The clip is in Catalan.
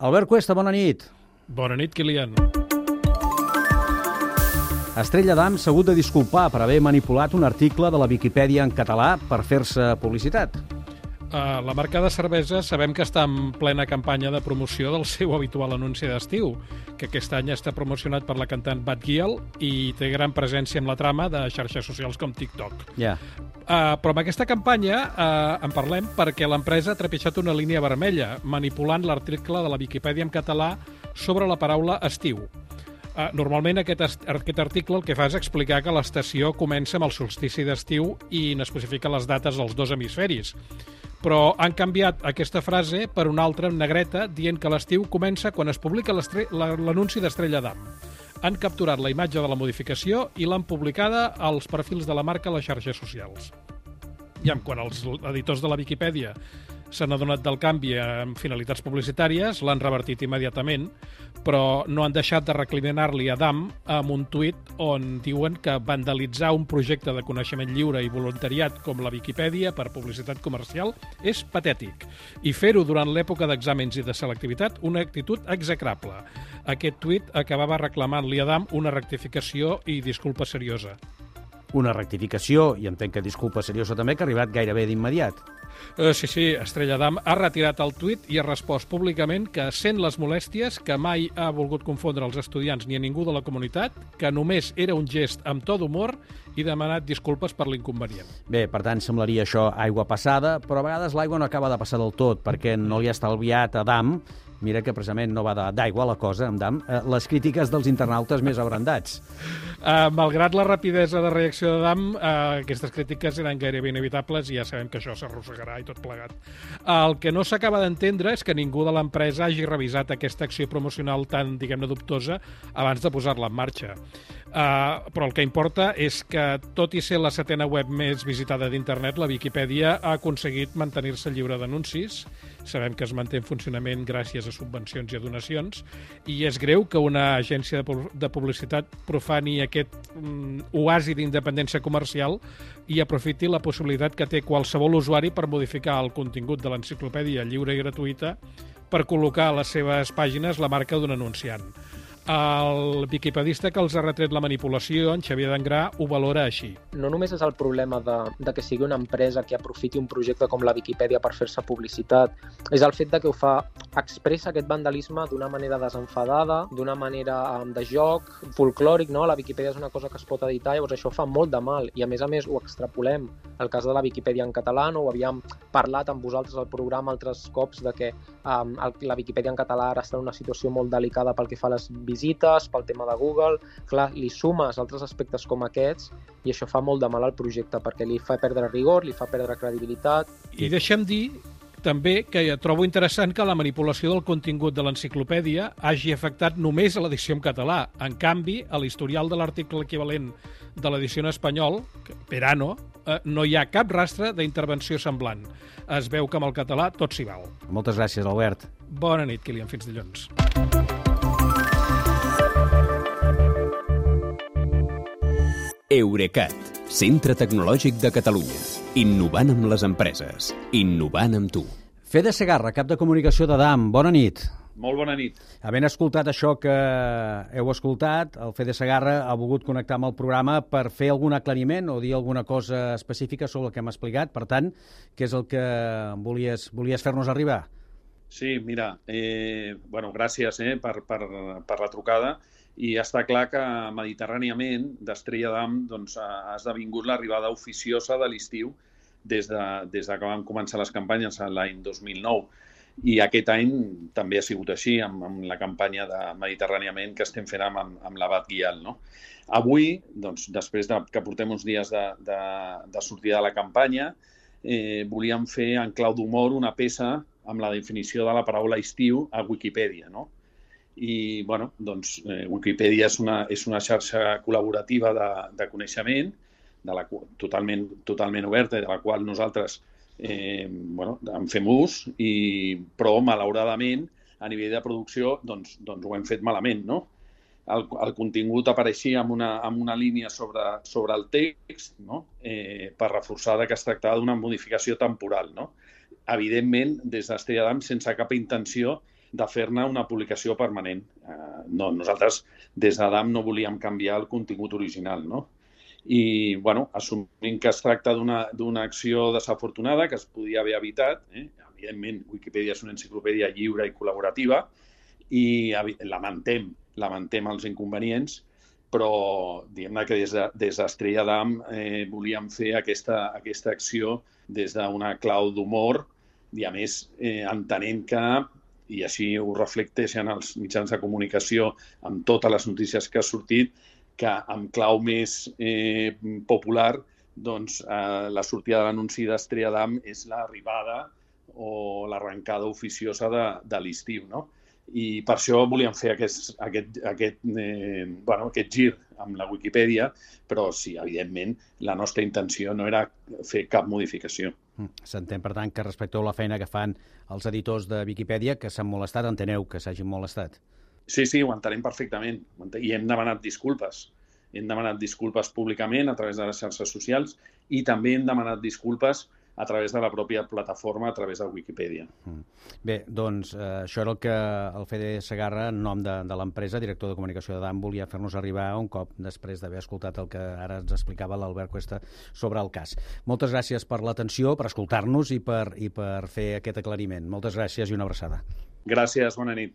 Albert Cuesta, bona nit. Bona nit, Kilian. Estrella d'Am s'ha hagut de disculpar per haver manipulat un article de la Viquipèdia en català per fer-se publicitat. Uh, la marca de cervesa sabem que està en plena campanya de promoció del seu habitual anunci d'estiu, que aquest any està promocionat per la cantant Bad Giel i té gran presència en la trama de xarxes socials com TikTok. Ja. Uh, però amb aquesta campanya uh, en parlem perquè l'empresa ha trepitjat una línia vermella, manipulant l'article de la Viquipèdia en català sobre la paraula estiu. Uh, normalment aquest, aquest article el que fa és explicar que l'estació comença amb el solstici d'estiu i n'especifica les dates dels dos hemisferis. Però han canviat aquesta frase per una altra en negreta dient que l'estiu comença quan es publica l'anunci d'Estrella d'Am. Han capturat la imatge de la modificació i l'han publicada als perfils de la marca a les xarxes socials. I amb quan els editors de la Viquipèdia s'han adonat del canvi amb finalitats publicitàries, l'han revertit immediatament, però no han deixat de recriminar-li a Dam amb un tuit on diuen que vandalitzar un projecte de coneixement lliure i voluntariat com la Viquipèdia per publicitat comercial és patètic i fer-ho durant l'època d'exàmens i de selectivitat una actitud execrable. Aquest tuit acabava reclamant-li a Dam una rectificació i disculpa seriosa. Una rectificació, i entenc que disculpa seriosa també, que ha arribat gairebé d'immediat. Uh, sí, sí, Estrella d'Am ha retirat el tuit i ha respost públicament que sent les molèsties, que mai ha volgut confondre els estudiants ni a ningú de la comunitat, que només era un gest amb tot humor i demanat disculpes per l'inconvenient. Bé, per tant, semblaria això aigua passada, però a vegades l'aigua no acaba de passar del tot, perquè no li ha estalviat a Dam mira que precisament no va d'aigua la cosa, amb Dam, eh, les crítiques dels internautes més abrandats. Uh, malgrat la rapidesa de reacció de Dam, uh, aquestes crítiques eren gairebé inevitables i ja sabem que això s'arrossegarà i tot plegat. El que no s'acaba d'entendre és que ningú de l'empresa hagi revisat aquesta acció promocional tan, diguem-ne, dubtosa abans de posar-la en marxa. Uh, però el que importa és que, tot i ser la setena web més visitada d'internet, la Viquipèdia ha aconseguit mantenir-se lliure d'anuncis. Sabem que es manté en funcionament gràcies a subvencions i a donacions, i és greu que una agència de publicitat profani aquest um, oasi d'independència comercial i aprofiti la possibilitat que té qualsevol usuari per modificar el contingut de l'enciclopèdia lliure i gratuïta per col·locar a les seves pàgines la marca d'un anunciant. El viquipedista que els ha retret la manipulació, en Xavier Dangrà, ho valora així. No només és el problema de, de que sigui una empresa que aprofiti un projecte com la Viquipèdia per fer-se publicitat, és el fet de que ho fa expressa aquest vandalisme d'una manera desenfadada, d'una manera de joc, folclòric, no? La Viquipèdia és una cosa que es pot editar, llavors això fa molt de mal i a més a més ho extrapolem. El cas de la Viquipèdia en català, no? ho havíem parlat amb vosaltres al programa altres cops de que um, la Viquipèdia en català ara està en una situació molt delicada pel que fa a les visites, pel tema de Google, clar, li sumes altres aspectes com aquests i això fa molt de mal al projecte perquè li fa perdre rigor, li fa perdre credibilitat. I deixem dir també que trobo interessant que la manipulació del contingut de l'enciclopèdia hagi afectat només a l'edició en català. En canvi, a l'historial de l'article equivalent de l'edició en espanyol, per ano, eh, no hi ha cap rastre d'intervenció semblant. Es veu que amb el català tot s'hi val. Moltes gràcies, Albert. Bona nit, Kilian. Fins dilluns. Eurecat, centre tecnològic de Catalunya. Innovant amb les empreses. Innovant amb tu. Fede Segarra, cap de comunicació de DAM. Bona nit. Molt bona nit. Havent escoltat això que heu escoltat, el Fede Segarra ha volgut connectar amb el programa per fer algun aclariment o dir alguna cosa específica sobre el que hem explicat. Per tant, què és el que volies, volies fer-nos arribar? Sí, mira, eh, bueno, gràcies eh, per, per, per la trucada i està clar que mediterràniament d'Estrella d'Am doncs, ha esdevingut l'arribada oficiosa de l'estiu des, de, des de que vam començar les campanyes l'any 2009. I aquest any també ha sigut així, amb, amb la campanya de Mediterràniament que estem fent amb, amb l'Abat Guial. No? Avui, doncs, després de, que portem uns dies de, de, de sortida de la campanya, eh, volíem fer en clau d'humor una peça amb la definició de la paraula estiu a Wikipedia. No? I bueno, doncs, eh, Wikipedia és una, és una xarxa col·laborativa de, de coneixement de la, totalment, totalment oberta de la qual nosaltres eh, bueno, en fem ús, i, però malauradament a nivell de producció doncs, doncs ho hem fet malament. No? El, el contingut apareixia amb una, amb una línia sobre, sobre el text no? eh, per reforçar que es tractava d'una modificació temporal. No? Evidentment, des d'Estrella d'Am, sense cap intenció de fer-ne una publicació permanent. Eh, no, nosaltres des d'Adam no volíem canviar el contingut original, no? I, bueno, assumint que es tracta d'una acció desafortunada que es podia haver evitat, eh? evidentment, Wikipedia és una enciclopèdia lliure i col·laborativa i lamentem, lamentem els inconvenients, però diguem que des d'Estrella de, d'Am eh, volíem fer aquesta, aquesta acció des d'una clau d'humor i, a més, eh, entenent que i així ho reflecteixen els mitjans de comunicació amb totes les notícies que ha sortit, que amb clau més eh, popular, doncs, eh, la sortida de l'anunci d'Estrella d'Am és l'arribada o l'arrencada oficiosa de, de l'estiu, no? I per això volíem fer aquest, aquest, aquest, eh, bueno, aquest gir amb la Wikipedia, però sí, evidentment, la nostra intenció no era fer cap modificació. Mm, s'entén, per tant, que respecteu la feina que fan els editors de Wikipedia, que s'han molestat, enteneu que s'hagin molestat? Sí, sí, ho entenem perfectament. I hem demanat disculpes. Hem demanat disculpes públicament a través de les xarxes socials i també hem demanat disculpes a través de la pròpia plataforma, a través de Wikipedia. Mm. Bé, doncs eh, això era el que el Fede Segarra, en nom de, de l'empresa, director de comunicació de DAM, volia fer-nos arribar un cop després d'haver escoltat el que ara ens explicava l'Albert Cuesta sobre el cas. Moltes gràcies per l'atenció, per escoltar-nos i, per, i per fer aquest aclariment. Moltes gràcies i una abraçada. Gràcies, bona nit.